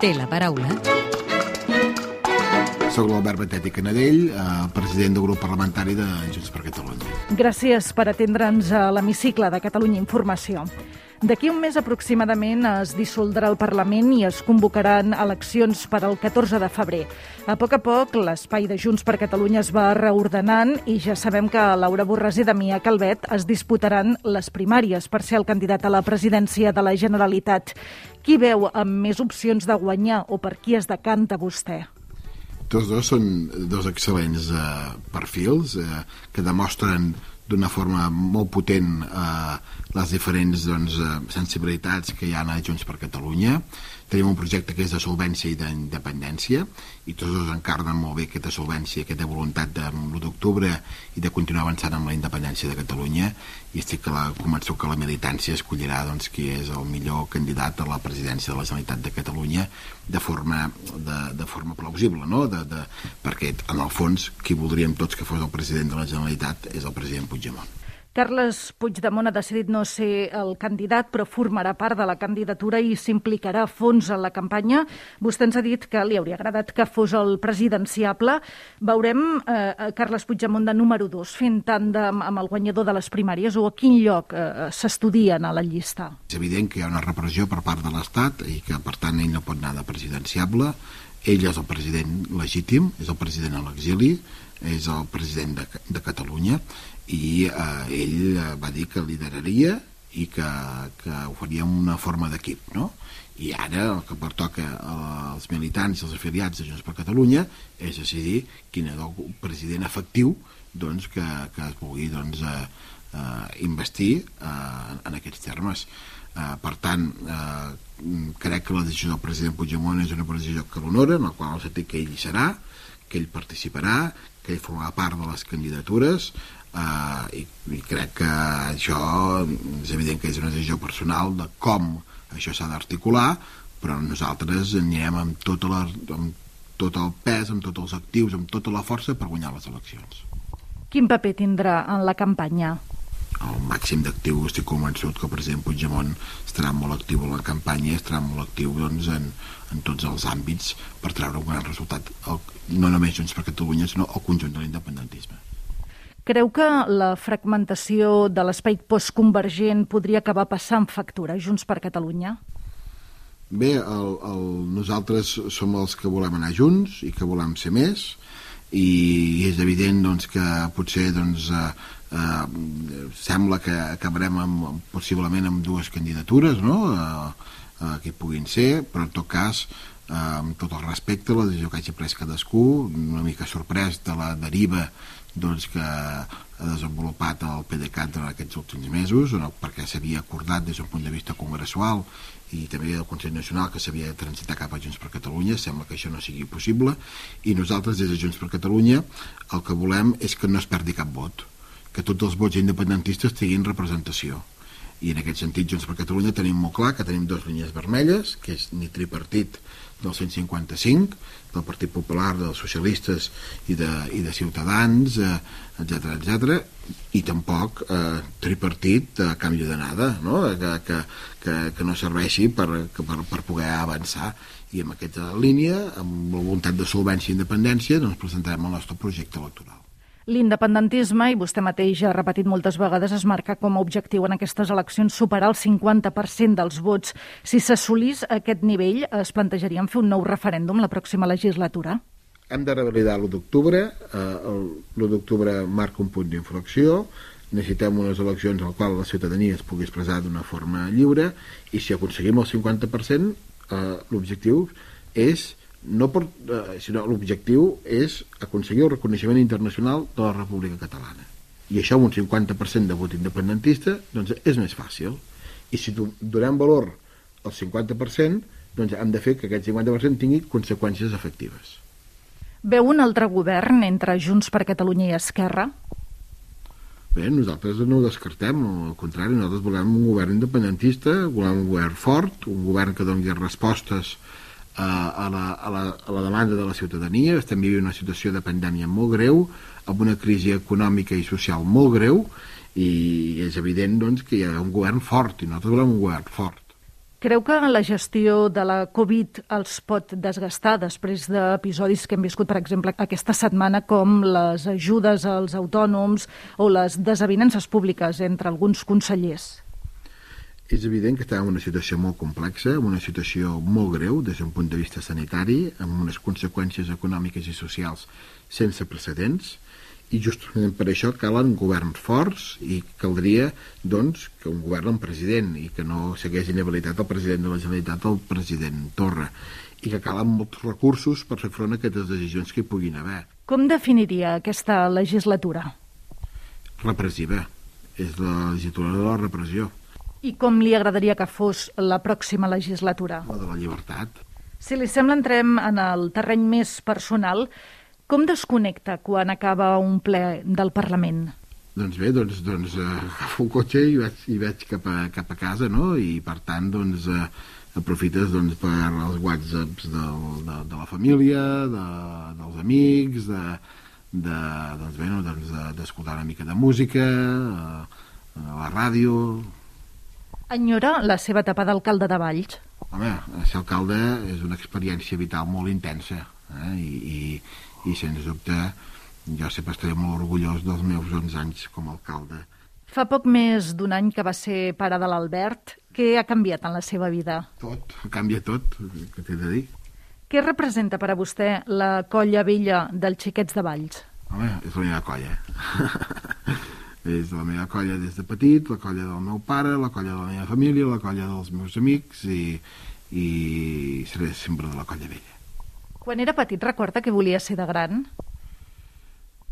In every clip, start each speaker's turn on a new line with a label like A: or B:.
A: té la paraula
B: soc l'Albert Batet i Canadell, eh, president del grup parlamentari de Junts per Catalunya.
C: Gràcies per atendre'ns a l'hemicicle de Catalunya Informació. D'aquí un mes aproximadament es dissoldrà el Parlament i es convocaran eleccions per al 14 de febrer. A poc a poc, l'espai de Junts per Catalunya es va reordenant i ja sabem que Laura Borràs i Damià Calvet es disputaran les primàries per ser el candidat a la presidència de la Generalitat. Qui veu amb més opcions de guanyar o per qui es decanta vostè?
B: Tots dos són dos excel·lents eh, perfils eh, que demostren d'una forma molt potent eh, les diferents doncs, eh, sensibilitats que hi ha a Junts per Catalunya. Tenim un projecte que és de solvència i d'independència i tots dos encarnen molt bé aquesta solvència, aquesta voluntat de l'1 d'octubre i de continuar avançant amb la independència de Catalunya i estic que la, convençut que la militància escollirà doncs, qui és el millor candidat a la presidència de la Generalitat de Catalunya de forma, de, de forma plausible, no? de, de, perquè en el fons qui voldríem tots que fos el president de la Generalitat és el president Puigdemont.
C: Carles Puigdemont ha decidit no ser el candidat, però formarà part de la candidatura i s'implicarà a fons en la campanya. Vostè ens ha dit que li hauria agradat que fos el presidenciable. Veurem eh, Carles Puigdemont de número 2 fent tàndem amb el guanyador de les primàries o a quin lloc eh, s'estudien a la llista?
B: És evident que hi ha una repressió per part de l'Estat i que, per tant, ell no pot anar de presidenciable. Ell és el president legítim, és el president a l'exili, és el president de, de Catalunya i eh, ell eh, va dir que lideraria i que, que ho faria una forma d'equip, no? I ara el que pertoca als militants i als afiliats de Junts per Catalunya és decidir quin és el president efectiu doncs, que, que es pugui doncs, eh, eh, investir eh, en aquests termes. Eh, per tant, eh, crec que la decisió del president Puigdemont és una decisió que l'honora, en la qual el sentit que ell hi serà, que ell participarà, que ell formarà part de les candidatures, Uh, i, i crec que això és evident que és una decisió personal de com això s'ha d'articular però nosaltres anirem amb, tota la, amb tot el pes, amb tots els actius, amb tota la força per guanyar les eleccions.
C: Quin paper tindrà en la campanya?
B: El màxim d'actiu, estic convençut que el president Puigdemont estarà molt actiu en la campanya, estarà molt actiu doncs, en, en tots els àmbits per treure un gran resultat, el, no només Junts per Catalunya, sinó el conjunt de l'independentisme.
C: Creu que la fragmentació de l'espai postconvergent podria acabar passant factura Junts per Catalunya?
B: Bé, el, el, nosaltres som els que volem anar junts i que volem ser més i és evident doncs, que potser doncs, eh, eh, sembla que acabarem amb, possiblement amb dues candidatures no? eh, eh, que puguin ser, però en tot cas eh, amb tot el respecte la decisió que hagi pres cadascú una mica sorprès de la deriva doncs, que ha desenvolupat el PDeCAT durant aquests últims mesos, no, perquè s'havia acordat des d'un punt de vista congressual i també del Consell Nacional que s'havia de transitar cap a Junts per Catalunya, sembla que això no sigui possible, i nosaltres des de Junts per Catalunya el que volem és que no es perdi cap vot, que tots els vots independentistes tinguin representació. I en aquest sentit, Junts per Catalunya tenim molt clar que tenim dues línies vermelles, que és ni tripartit del 155, del Partit Popular, dels socialistes i de, i de Ciutadans, etc eh, etc i tampoc eh, tripartit a canvi de nada, no? que, que, que, que no serveixi per, per, per poder avançar i amb aquesta línia, amb la voluntat de solvència i independència, doncs presentarem el nostre projecte electoral.
C: L'independentisme, i vostè mateix ha repetit moltes vegades, es marca com a objectiu en aquestes eleccions superar el 50% dels vots. Si s'assolís aquest nivell, es plantejarien fer un nou referèndum la pròxima legislatura?
B: Hem de revalidar l'1 d'octubre. Eh, l'1 d'octubre marca un punt d'inflexió. Necessitem unes eleccions en les quals la ciutadania es pugui expressar d'una forma lliure i si aconseguim el 50%, eh, l'objectiu és no per, eh, sinó l'objectiu és aconseguir el reconeixement internacional de la República Catalana. I això amb un 50% de vot independentista doncs és més fàcil. I si donem valor al 50%, doncs hem de fer que aquest 50% tingui conseqüències efectives.
C: Veu un altre govern entre Junts per Catalunya i Esquerra?
B: Bé, nosaltres no ho descartem, al contrari, nosaltres volem un govern independentista, volem un govern fort, un govern que doni respostes a la, a, la, a la demanda de la ciutadania. Estem vivint una situació de pandèmia molt greu, amb una crisi econòmica i social molt greu, i és evident doncs, que hi ha un govern fort, i nosaltres volem un govern fort.
C: Creu que la gestió de la Covid els pot desgastar després d'episodis que hem viscut, per exemple, aquesta setmana, com les ajudes als autònoms o les desavinences públiques entre alguns consellers?
B: És evident que estem en una situació molt complexa, en una situació molt greu des d'un punt de vista sanitari, amb unes conseqüències econòmiques i socials sense precedents, i justament per això calen governs forts i caldria doncs, que un govern amb president i que no segueix inhabilitat el president de la Generalitat el president Torra i que calen molts recursos per fer front a aquestes decisions que hi puguin haver.
C: Com definiria aquesta legislatura?
B: Repressiva. És la legislatura de la repressió.
C: I com li agradaria que fos la pròxima legislatura?
B: La de la llibertat.
C: Si li sembla, entrem en el terreny més personal. Com desconnecta quan acaba un ple del Parlament?
B: Doncs bé, doncs, doncs eh, agafo un cotxe i vaig, i vaig cap, a, cap a casa, no? I per tant, doncs, eh, aprofites doncs, per els whatsapps del, de, de la família, de, dels amics, de, de, doncs, bé, no, doncs, d'escoltar una mica de música, a, a la ràdio...
C: Enyora la seva etapa d'alcalde de Valls?
B: Home, ser alcalde és una experiència vital molt intensa eh? I, i, i sens dubte jo sempre estaré molt orgullós dels meus 11 anys com a alcalde.
C: Fa poc més d'un any que va ser pare de l'Albert. Què ha canviat en la seva vida?
B: Tot, canvia tot, què t'he de dir.
C: Què representa per a vostè la colla vella dels xiquets de Valls?
B: Home, és la meva colla. és la meva colla des de petit, la colla del meu pare, la colla de la meva família, la colla dels meus amics i, i seré sempre de la colla vella.
C: Quan era petit, recorda que volia ser de gran?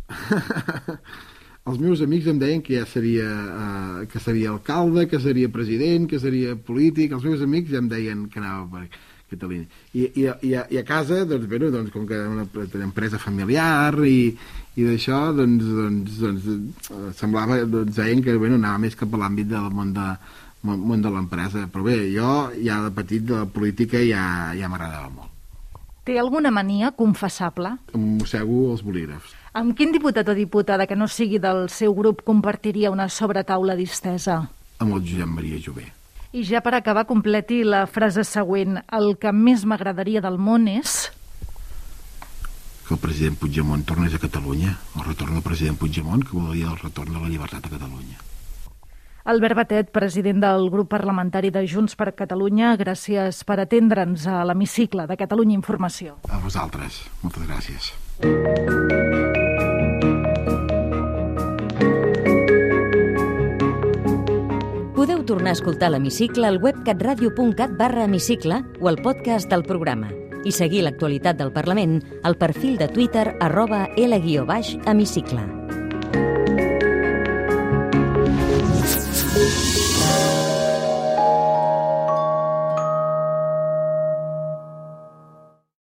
B: els meus amics em deien que ja seria, uh, que seria alcalde, que seria president, que seria polític. Els meus amics ja em deien que anava per Catalunya. I, i, i, a, i a casa, doncs, bé, doncs, com que era una, empresa familiar i, i d'això, doncs, doncs, doncs, semblava, doncs, deien que bueno, anava més cap a l'àmbit del món de, món de l'empresa. Però bé, jo ja de petit de la política ja, ja m'agradava molt.
C: Té alguna mania confessable?
B: Mossego els bolígrafs.
C: Amb quin diputat o diputada que no sigui del seu grup compartiria una sobretaula distesa?
B: Amb el Josep Maria Jové.
C: I ja per acabar, completi la frase següent. El que més m'agradaria del món és...
B: Que el president Puigdemont tornés a Catalunya, el retorn del president Puigdemont, que vol dir el retorn de la llibertat a Catalunya.
C: Albert Batet, president del grup parlamentari de Junts per Catalunya, gràcies per atendre'ns a l'hemicicle de Catalunya Informació.
B: A vosaltres. Moltes gràcies.
A: Podeu tornar a escoltar l'hemicicle al web catradio.cat barra hemicicle o al podcast del programa i seguir l'actualitat del Parlament al perfil de Twitter arroba L-hemicicle.